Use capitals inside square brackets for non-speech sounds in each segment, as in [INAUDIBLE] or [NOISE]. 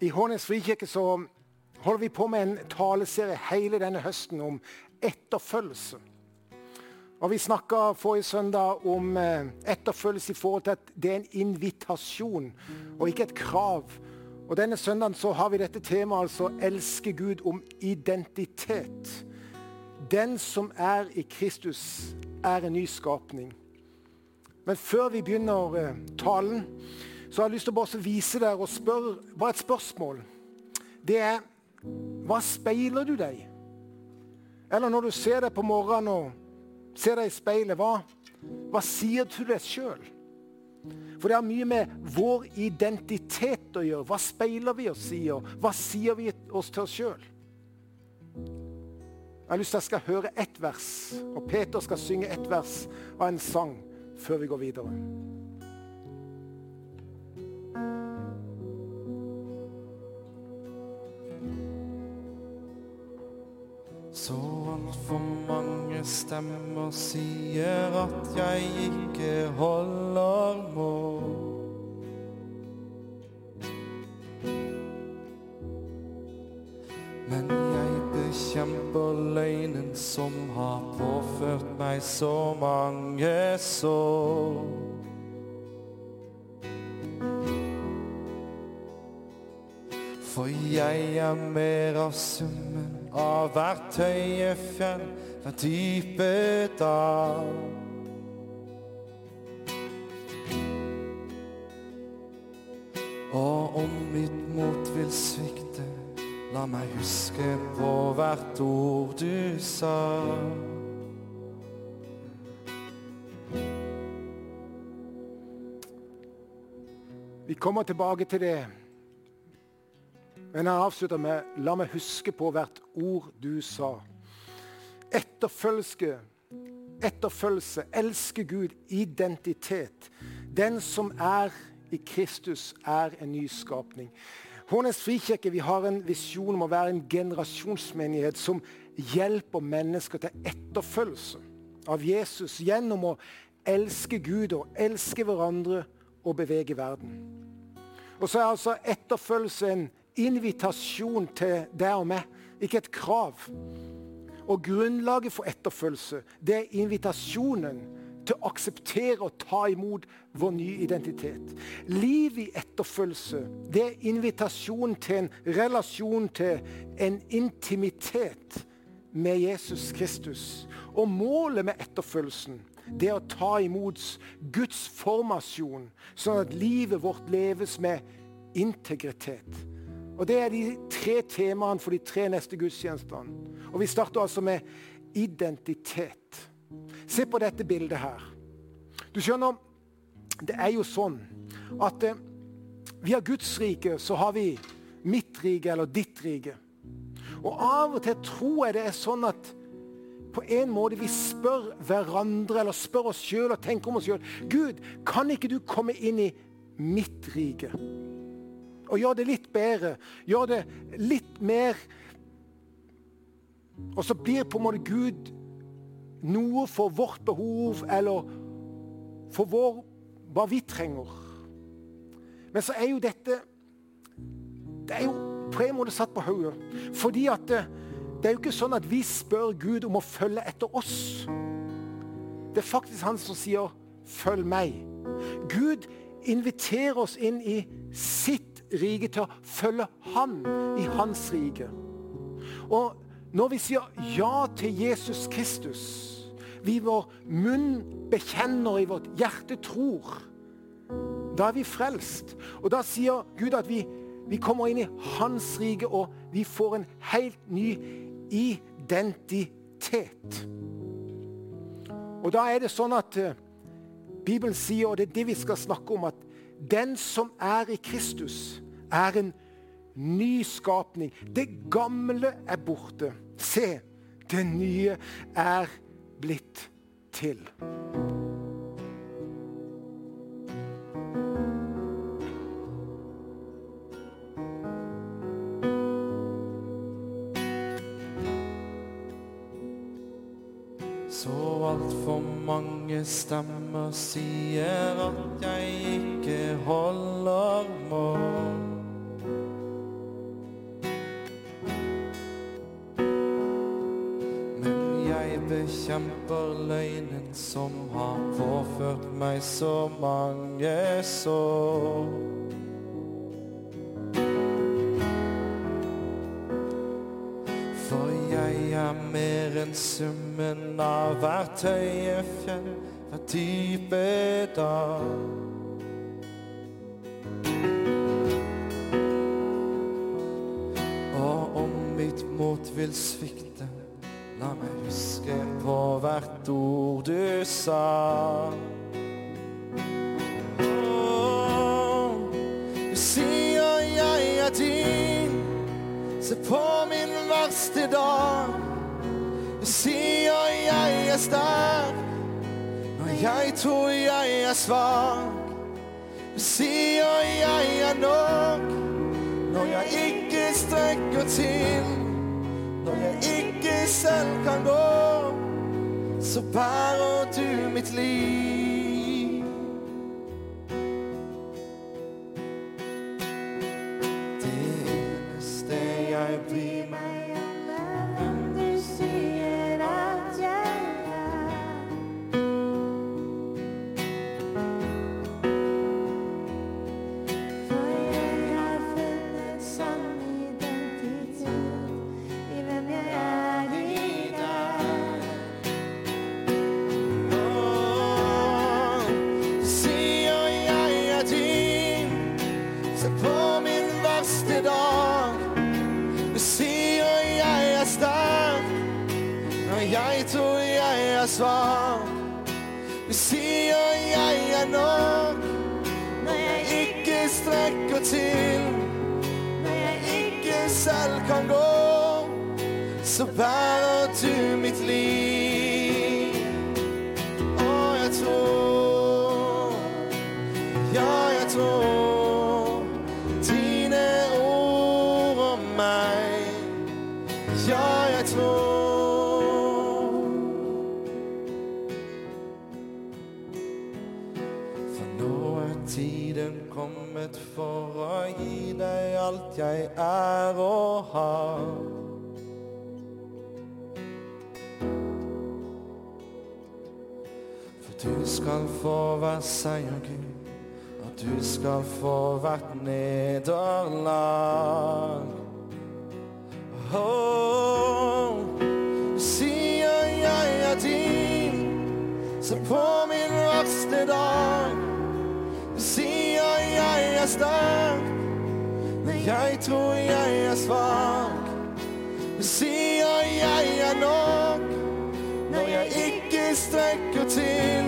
I Hånes frikirke så holder vi på med en taleserie hele denne høsten om etterfølgelse. Og Vi snakka forrige søndag om eh, etterfølgelse i forhold til at det er en invitasjon og ikke et krav. Og Denne søndagen så har vi dette temaet altså 'elske Gud om identitet'. Den som er i Kristus, er en ny skapning. Men før vi begynner eh, talen, så jeg har lyst til å bare vise deg og spørre bare et spørsmål. Det er hva speiler du deg? Eller når du ser deg på morgenen og ser deg i speilet, hva, hva sier du deg sjøl? For det har mye med vår identitet å gjøre. Hva speiler vi oss i, og hva sier vi oss til oss sjøl? Jeg har lyst til at jeg skal høre ett vers, og Peter skal synge ett vers av en sang før vi går videre. Så altfor mange stemmer sier at jeg ikke holder mål. Men jeg bekjemper løgnen som har påført meg så mange sår. For jeg er mer av summen av hvert høye fjell, hver dype dal. Og om mitt mot vil svikte, la meg huske på hvert ord du sa. Vi kommer tilbake til det. Men jeg avslutter med 'la meg huske på hvert ord du sa'. Etterfølgelse, etterfølgelse, elske Gud, identitet. Den som er i Kristus, er en ny skapning. Hånes frikirke vi har en visjon om å være en generasjonsmenighet som hjelper mennesker til etterfølgelse av Jesus gjennom å elske Gud og elske hverandre og bevege verden. Og så er altså etterfølgelse en invitasjon til deg og meg, ikke et krav. Og grunnlaget for etterfølgelse, det er invitasjonen til å akseptere og ta imot vår nye identitet. Liv i etterfølgelse, det er invitasjon til en relasjon til en intimitet med Jesus Kristus. Og målet med etterfølgelsen, det er å ta imot Guds formasjon, sånn at livet vårt leves med integritet. Og Det er de tre temaene for de tre neste gudstjenestene. Og Vi starter altså med identitet. Se på dette bildet her. Du skjønner, det er jo sånn at eh, via Guds rike så har vi mitt rike eller ditt rike. Og av og til tror jeg det er sånn at på en måte vi spør hverandre eller spør oss sjøl og tenker om oss sjøl Gud, kan ikke du komme inn i mitt rike? Og gjør det litt bedre. Gjør det litt mer Og så blir på en måte Gud noe for vårt behov eller for vår, hva vi trenger. Men så er jo dette Det er jo på en måte satt på hodet. Fordi at det, det er jo ikke sånn at vi spør Gud om å følge etter oss. Det er faktisk han som sier 'følg meg'. Gud inviterer oss inn i sitt rike til å følge han i hans rike. Og når vi sier ja til Jesus Kristus, vi vår munn bekjenner, i vårt hjerte tror, da er vi frelst. Og da sier Gud at vi, vi kommer inn i hans rike, og vi får en helt ny identitet. Og da er det sånn at uh, Bibelen sier, og det er det vi skal snakke om, at den som er i Kristus, er en ny skapning. Det gamle er borte. Se, det nye er blitt til. Så altfor mange stemmer sier at jeg ikke holder mål. Bekjemper løgnen som har påført meg så mange sår. For jeg er mer enn summen av hvert høye fjell, hvert dype dal. Og om mitt mot vil svikte, la meg huske hvert ord du sa. Oh, Du sier jeg er din, se på min verste dag. Du sier jeg er sterk, når jeg tror jeg er svak. Du sier jeg er nok, når jeg ikke strekker til. Når jeg ikke selv kan gå, så bærer du mitt liv. Er svak. Du sier jeg er nok, når jeg ikke strekker til. Når jeg ikke selv kan gå, så bærer du mitt liv. Og jeg tror, ja, jeg tror alt jeg er og har. For du skal få hver seier, Gud, og du skal få hvert nederlag. Tror jeg er svak. Du sier jeg er nok, når jeg ikke strekker til.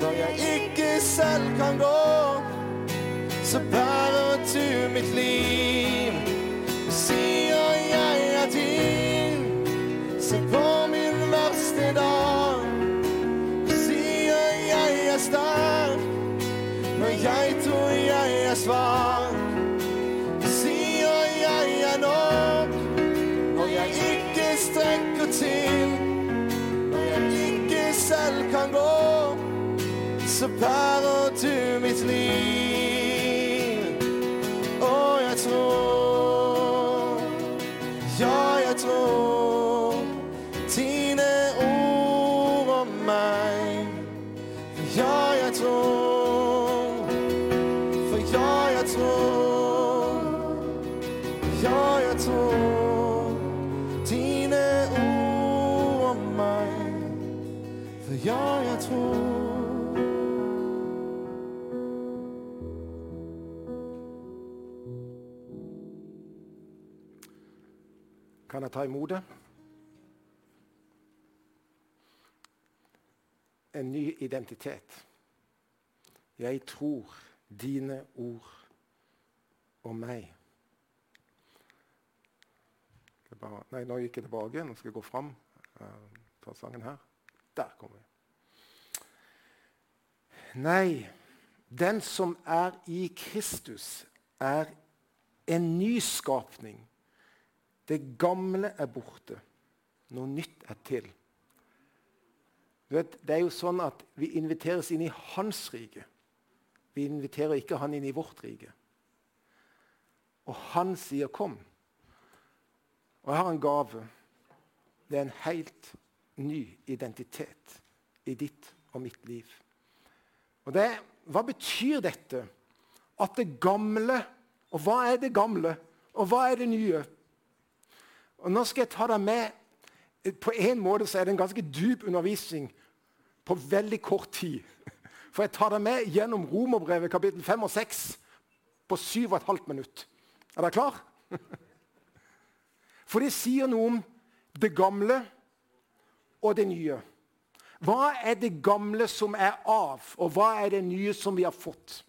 Når jeg ikke selv kan gå, identitet. Jeg tror dine ord om meg. Bare, nei, nå gikk jeg tilbake. Nå skal jeg gå fram. Uh, ta sangen her. Der kommer vi. Nei, den som er i Kristus, er en ny skapning. Det gamle er borte. Noe nytt er til. Vet, det er jo sånn at Vi inviteres inn i hans rike. Vi inviterer ikke han inn i vårt rike. Og han sier 'kom'. Og jeg har en gave. Det er en helt ny identitet i ditt og mitt liv. Og det, Hva betyr dette? At det gamle Og hva er det gamle? Og hva er det nye? Og Nå skal jeg ta deg med På en måte så er det en ganske dyp undervisning på veldig kort tid. For jeg tar deg med gjennom Romerbrevet kapittel 5 og 6 på 7,5 minutt. Er dere klar? For det sier noe om det gamle og det nye. Hva er det gamle som er av, og hva er det nye som vi har fått?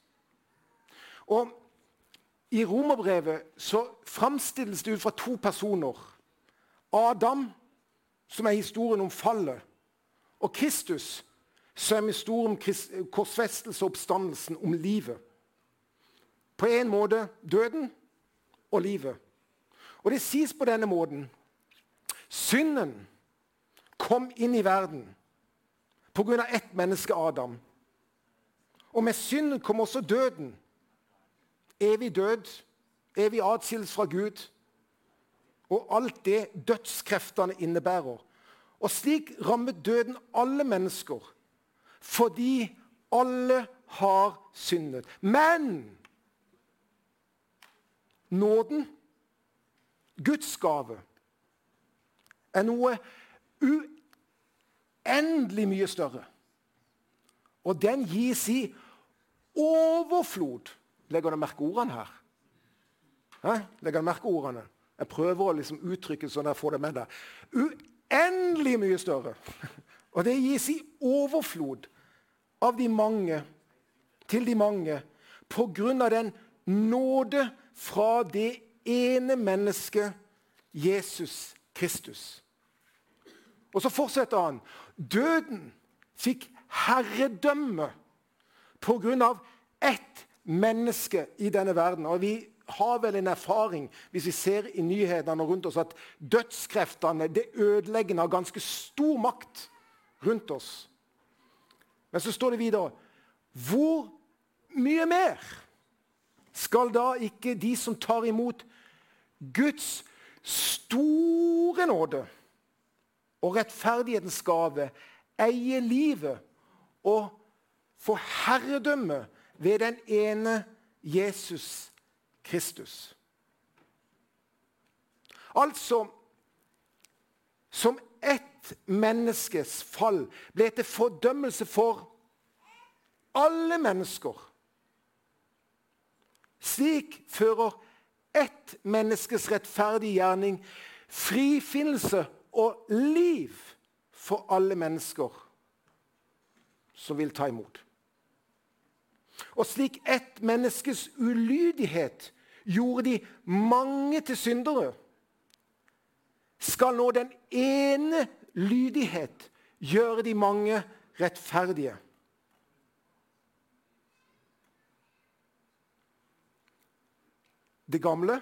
Og I romerbrevet så framstilles det ut fra to personer. Adam, som er historien om fallet, og Kristus, som er historien om korsfestelse og oppstandelsen, om livet. På en måte døden og livet. Og det sies på denne måten Synden kom inn i verden pga. ett menneske, Adam. Og med synden kom også døden. Evig død, evig atskillelse fra Gud. Og alt det dødskreftene innebærer. Og slik rammet døden alle mennesker. Fordi alle har syndet. Men nåden, Guds gave, er noe uendelig mye større. Og den gis i overflod. Legger du merke ordene her? Hæ? Legger du merke ordene? Jeg prøver å liksom uttrykke sånn at jeg får det med deg. Uendelig mye større. [LAUGHS] Og det gis i overflod av de mange til de mange på grunn av den nåde fra det ene mennesket, Jesus Kristus. Og så fortsetter han. Døden fikk herredømme pga. ett menneske i denne verden. Og vi har vel en erfaring hvis vi ser i nyhetene rundt oss at dødskreftene det ødeleggende har ganske stor makt rundt oss. Men så står det videre Hvor mye mer skal da ikke de som tar imot Guds store nåde og rettferdighetens gave, eie livet og få herredømme ved den ene Jesus Kristus. Altså Som ett menneskes fall ble til fordømmelse for alle mennesker. Slik fører ett menneskes rettferdige gjerning frifinnelse og liv for alle mennesker som vil ta imot. Og slik ett menneskes ulydighet gjorde de mange til syndere, skal nå den ene lydighet gjøre de mange rettferdige. Det gamle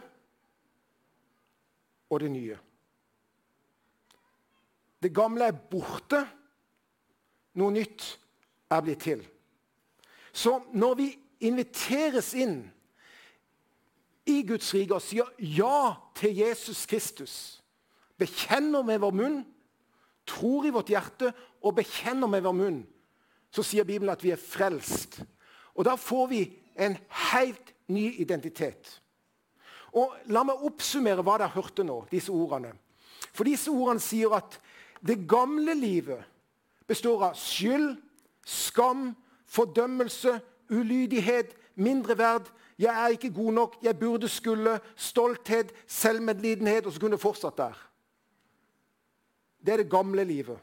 og det nye. Det gamle er borte. Noe nytt er blitt til. Så når vi inviteres inn i Guds rike og sier ja til Jesus Kristus, bekjenner med vår munn, tror i vårt hjerte og bekjenner med vår munn, så sier Bibelen at vi er frelst. Og da får vi en helt ny identitet. Og La meg oppsummere hva dere hørte nå, disse ordene. For disse ordene sier at det gamle livet består av skyld, skam, fordømmelse, ulydighet, mindreverd. 'Jeg er ikke god nok. Jeg burde skulle.' Stolthet, selvmedlidenhet. Og så kunne det fortsatt der. Det er det gamle livet.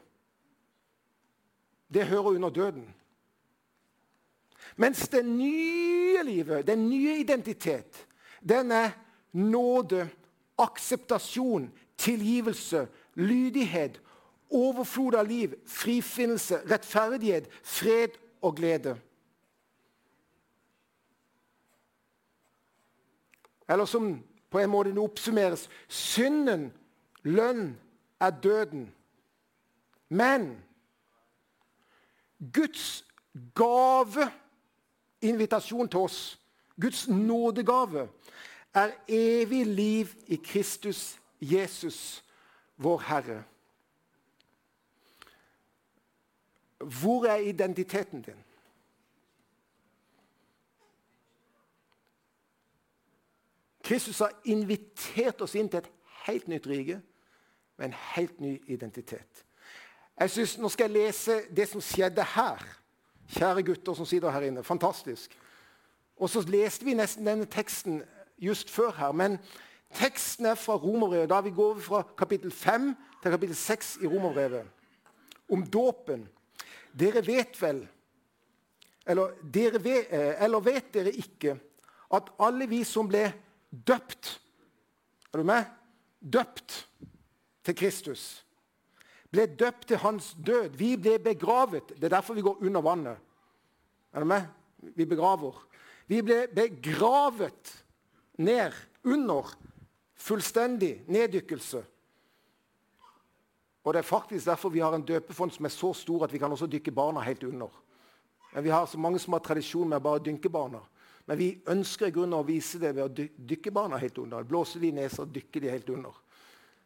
Det hører under døden. Mens det nye livet, den nye identitet, den er nåde, akseptasjon, tilgivelse, lydighet, overflod av liv, frifinnelse, rettferdighet, fred og glede. Eller som på en måte oppsummeres synden, lønn, er døden. Men Guds gave, invitasjon til oss, Guds nådegave, er evig liv i Kristus Jesus, vår Herre. Hvor er identiteten din? Kristus har invitert oss inn til et helt nytt rike med en helt ny identitet. Jeg synes, Nå skal jeg lese det som skjedde her. Kjære gutter som sitter her inne. Fantastisk. Og så leste vi nesten denne teksten just før her. Men teksten er fra Romerbrevet. Da vi går fra kapittel 5 til kapittel 6 i Romerbrevet. Om dåpen. Dere vet vel eller, dere vet, eh, eller vet dere ikke at alle vi som ble døpt Er du med? Døpt til Kristus. Ble døpt til hans død. Vi ble begravet. Det er derfor vi går under vannet. Er du med? Vi begraver. Vi ble begravet ned under fullstendig neddykkelse. Og Det er faktisk derfor vi har en døpefond som er så stor at vi kan også dykke barna helt under. Men Vi har så mange som har tradisjon med å bare dynke barna. Men vi ønsker i grunnen å vise det ved å dykke barna helt under. Blåse de i og dykke de helt under.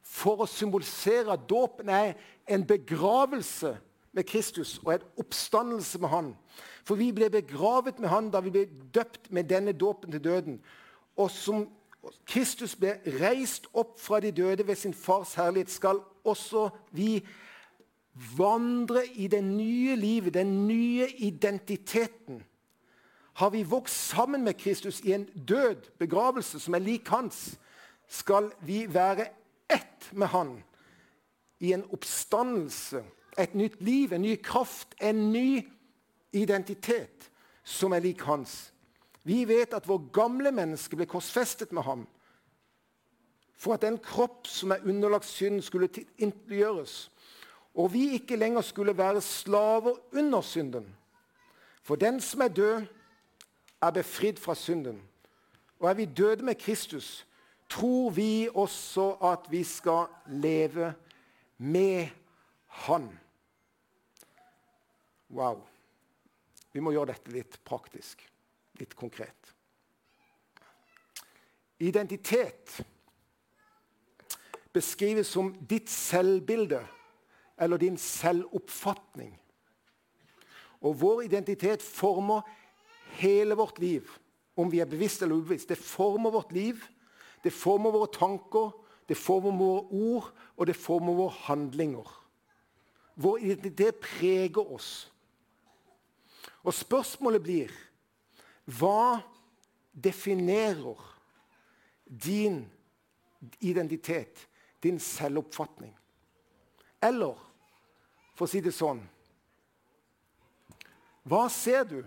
For å symbolisere at dåpen er en begravelse med Kristus og en oppstandelse med Han. For vi ble begravet med Han da vi ble døpt med denne dåpen til døden. Og som Kristus ble reist opp fra de døde ved sin fars herlighet, skal også vi vandre i det nye livet, den nye identiteten har vi vokst sammen med Kristus i en død begravelse som er lik hans, skal vi være ett med Han i en oppstandelse, et nytt liv, en ny kraft, en ny identitet som er lik hans. Vi vet at vår gamle menneske ble korsfestet med ham for at den kropp som er underlagt synd, skulle tilintetgjøres, og vi ikke lenger skulle være slaver under synden. For den som er død, er befridd fra synden. Og er vi døde med Kristus, tror vi også at vi skal leve med Han. Wow. Vi må gjøre dette litt praktisk, litt konkret. Identitet beskrives som ditt selvbilde eller din selvoppfatning. Og vår identitet former hele vårt liv, om vi er bevisst eller ubevisst. Det former vårt liv, det former våre tanker, det former våre ord, og det former våre handlinger. Vår identitet preger oss. Og spørsmålet blir hva definerer din identitet, din selvoppfatning? Eller for å si det sånn Hva ser du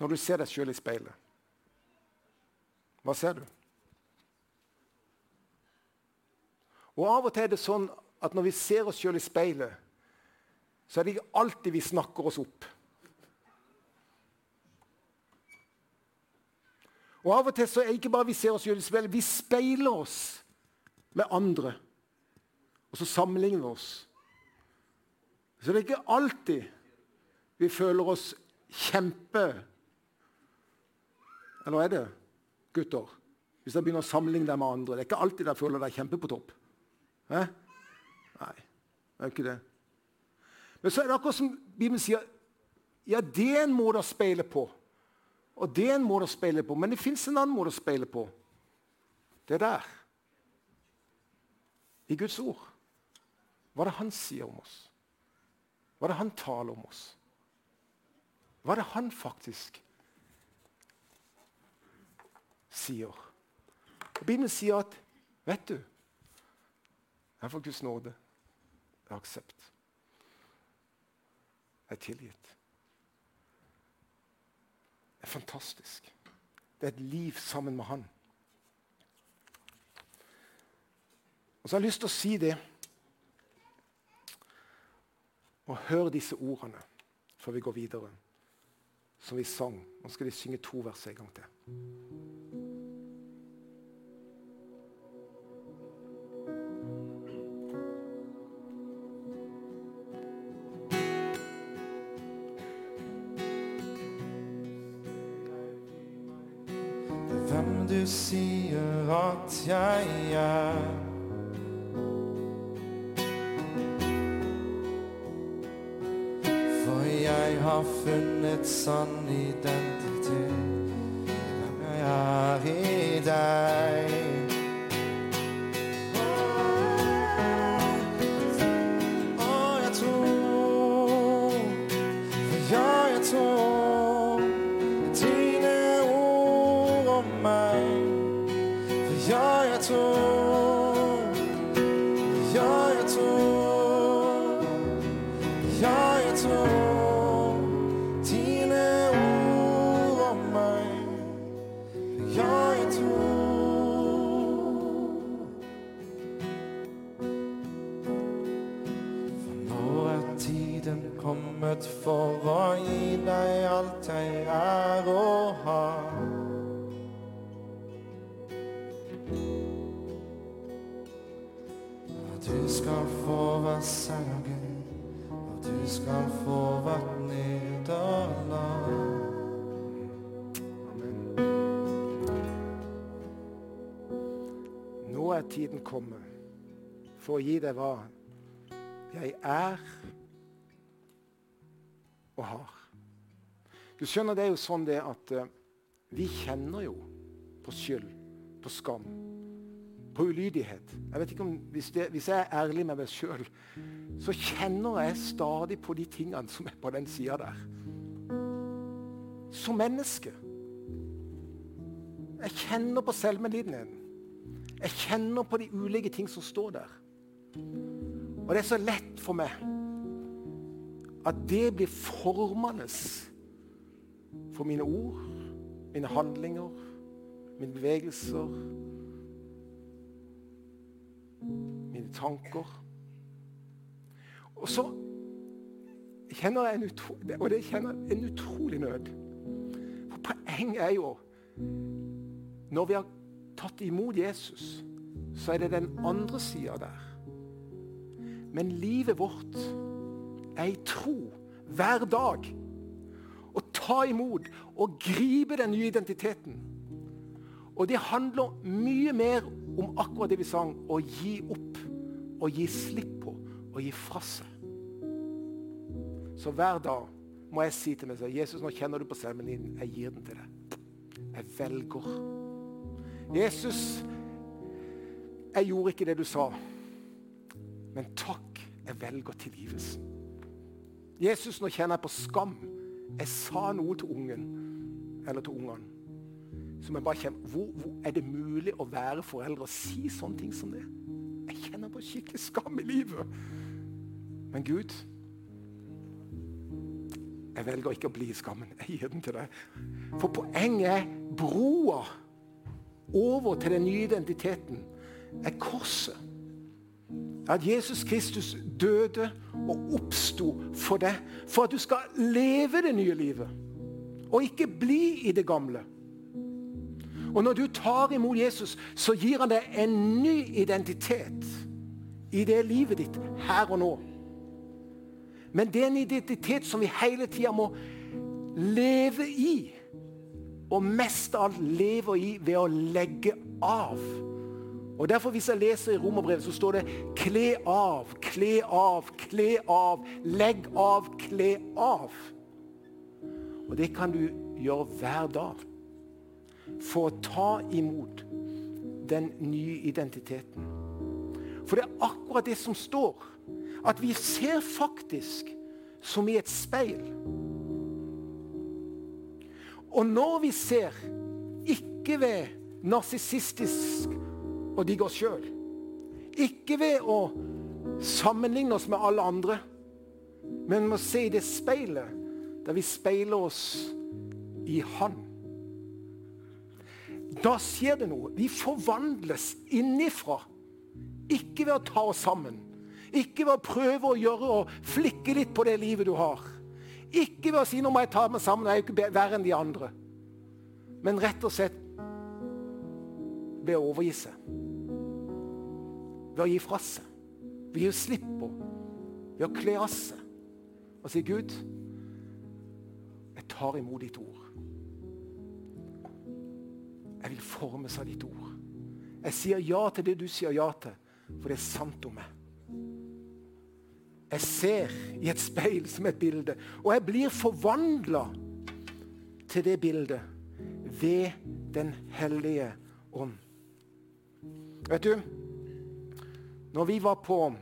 når du ser deg sjøl i speilet? Hva ser du? Og Av og til er det sånn at når vi ser oss sjøl i speilet, så er det ikke alltid vi snakker oss opp. Og Av og til så er det ikke bare vi ser oss sjøl i speilet, vi speiler oss med andre. Og så sammenligner vi oss. Så det er ikke alltid vi føler oss kjempe Eller er det? gutter. Hvis jeg begynner å sammenligne deg med andre. Det er ikke alltid jeg føler deg kjempe på topp. Eh? Nei, det er ikke det. Men så er det akkurat som Bibelen sier ja, det er en måte å speile på. Og det er en måte å speile på. Men det fins en annen måte å speile på. Det er der. I Guds ord. Hva er det han sier om oss? Hva er det han taler om oss? Hva er det han faktisk sier. Og Bibelen sier at Vet du Jeg får Guds nåde. Jeg har aksept. Jeg er tilgitt. Det er fantastisk. Det er et liv sammen med Han. Og så har jeg lyst til å si det og hør disse ordene før vi går videre, som vi sang. Nå skal de synge to vers en gang til. For å gi deg hva jeg er og har. Du skjønner, det er jo sånn det at uh, vi kjenner jo på skyld, på skam, på ulydighet. Jeg vet ikke om, hvis, det, hvis jeg er ærlig med meg sjøl, så kjenner jeg stadig på de tingene som er på den sida der. Som menneske. Jeg kjenner på selvmedlidenheten. Jeg kjenner på de ulike ting som står der. Og det er så lett for meg at det blir formende for mine ord, mine handlinger, mine bevegelser, mine tanker. Og så kjenner jeg en, utro, og det kjenner en utrolig nød. For poenget er jo Når vi har tatt imot Jesus, så er det den andre sida der. Men livet vårt er i tro hver dag. Å ta imot og gripe den nye identiteten. Og det handler mye mer om akkurat det vi sang å gi opp. Å gi slipp på. Å gi fra seg. Så hver dag må jeg si til meg selv Jesus, nå kjenner du på stemmen din. Jeg gir den til deg. Jeg velger. Jesus, jeg gjorde ikke det du sa. Men takk, jeg velger tilgivelsen. Jesus, nå kjenner jeg på skam. Jeg sa noe til ungen, eller til ungene. Som jeg bare kjenner, hvor, hvor Er det mulig å være foreldre og si sånne ting som det? Jeg kjenner på skikkelig skam i livet. Men Gud, jeg velger ikke å bli i skammen. Jeg gir den til deg. For poenget er broa over til den nye identiteten er korset. At Jesus Kristus døde og oppsto for deg, for at du skal leve det nye livet. Og ikke bli i det gamle. Og når du tar imot Jesus, så gir han deg en ny identitet i det livet ditt her og nå. Men det er en identitet som vi hele tida må leve i. Og mest av alt lever i ved å legge av. Og derfor Hvis jeg leser i Romerbrevet, så står det 'kle av', 'kle av', 'kle av'. Legg av, kle av. Og det kan du gjøre hver dag for å ta imot den nye identiteten. For det er akkurat det som står. At vi ser faktisk som i et speil. Og når vi ser, ikke ved narsissistisk å digge oss sjøl, ikke ved å sammenligne oss med alle andre, men med å se i det speilet der vi speiler oss i Han. Da skjer det noe. Vi forvandles innifra. Ikke ved å ta oss sammen. Ikke ved å prøve å gjøre og flikke litt på det livet du har. Ikke ved å si nå må jeg ta meg sammen, jeg er jo ikke verre enn de andre. Men rett og slett ved å overgi seg. Ved å gi fra seg. Ved å gi slipp på. Ved å kle av seg. Og si, Gud, jeg tar imot ditt ord. Jeg vil formes av ditt ord. Jeg sier ja til det du sier ja til, for det er sant om meg. jeg ser i et speil som et bilde. Og jeg blir forvandla til det bildet ved Den hellige ånd. Vet du, når vi var på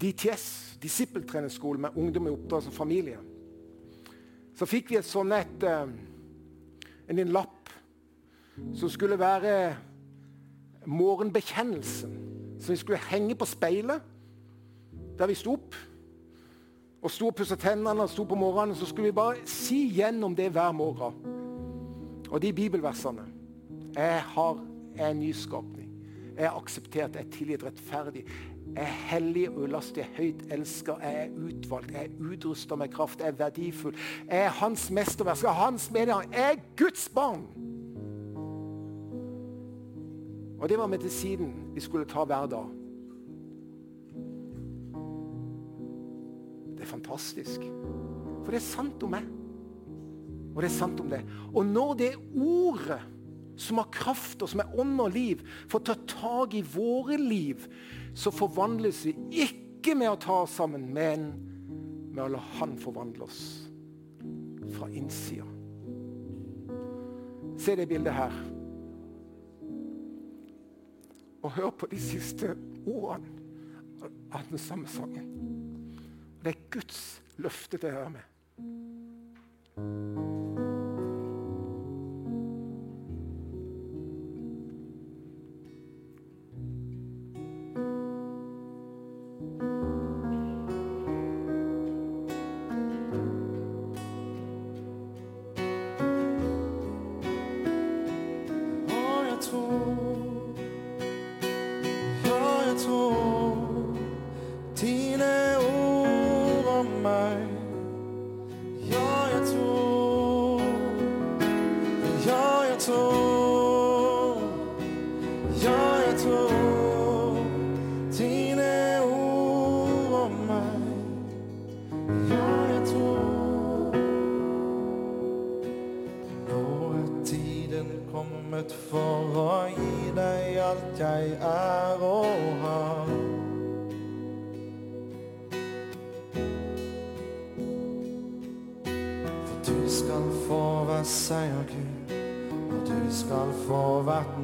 DTS, disippeltrenerskole med ungdom i oppdrag som familie, så fikk vi et sånn et, en, en lapp som skulle være morgenbekjennelsen. Som vi skulle henge på speilet der vi sto opp. Og sto og pussa tennene og sto på morgenen. Så skulle vi bare si gjennom det hver morgen. Og de bibelversene. Jeg har jeg er en nyskapning. Jeg er akseptert, jeg er tilgitt rettferdig. Jeg er hellig og ulastig, høyt elsker, jeg er utvalgt, jeg er utrusta med kraft, jeg er verdifull. Jeg er hans mesterverk, jeg er hans medier. Jeg er Guds barn! Og det var medisinen vi skulle ta hver dag. Det er fantastisk. For det er sant om meg. Og det er sant om det. Og når det ordet som har kraft og som er ånd og liv, får ta tak i våre liv, så forvandles vi ikke med å ta oss sammen, men med å la Han forvandle oss fra innsida. Se det bildet her. Og hør på de siste ordene av den samme sangen. Det er Guds løfte til å høre med.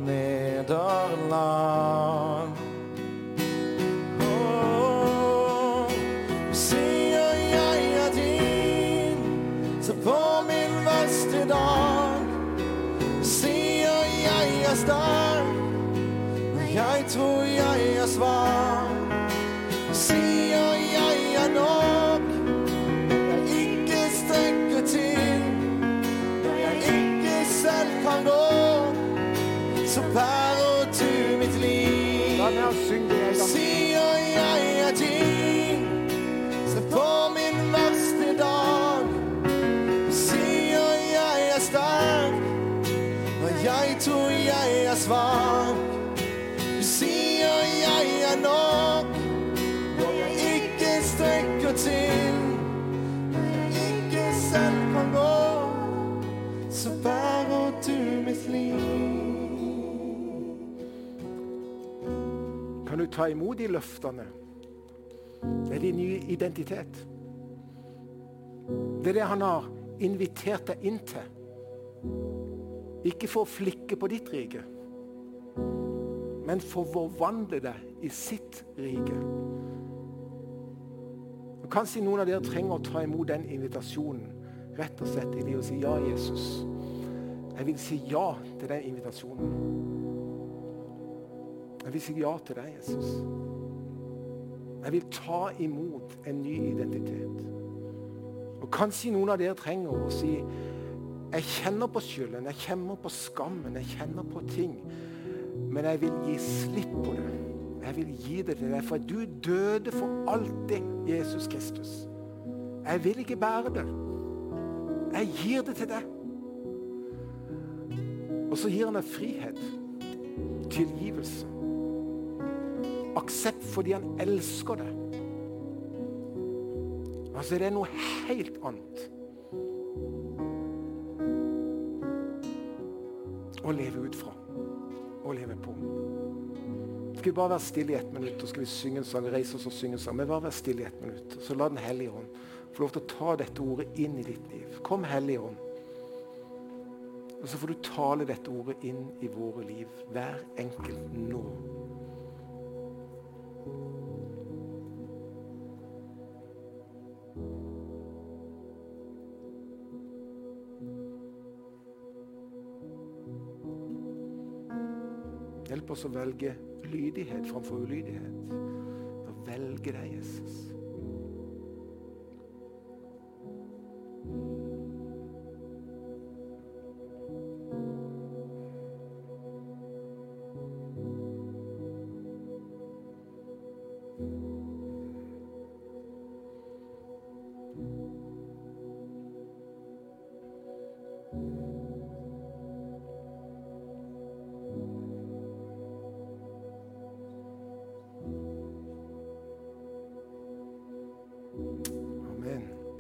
Nederlag. Åh, du sier jeg er din, så på min verste dag sier jeg er sterk, men jeg tror jeg er svak. Sier jeg er nok, jeg ikke strekker til, jeg ikke selv kan gå, så bærer du mitt liv. Sier jeg er din, se på min verste dag. Sier jeg er sterk, og jeg tror jeg er svak. Ta imot de løftene? Det er din nye identitet. Det er det han har invitert deg inn til. Ikke for å flikke på ditt rike, men for å forvandle deg i sitt rike. Og Kanskje noen av dere trenger å ta imot den invitasjonen rett og slett i det å si ja, Jesus. Jeg vil si ja til den invitasjonen. Jeg vil si ja til deg, Jesus. Jeg vil ta imot en ny identitet. Og Kanskje noen av dere trenger å si jeg kjenner på skylden, jeg kjenner på skammen, jeg kjenner på ting. Men jeg vil gi slipp på det. Jeg vil gi det til deg, for du døde for alltid, Jesus Kristus. Jeg vil ikke bære det. Jeg gir det til deg. Og så gir han deg frihet. Tilgivelse. Aksept fordi han elsker det. Altså, det er noe helt annet. Å leve ut fra. Å leve på. Skal vi bare være stille i ett minutt, og skal vi synge en sang, reise oss og synge en sang. Men bare være stille i ett minutt. Så la Den hellige ånd få lov til å ta dette ordet inn i ditt liv. Kom, Hellige ånd. Og så får du tale dette ordet inn i våre liv, hver enkelt nå. Oss å velge lydighet framfor ulydighet. Å velge deg, Jesus.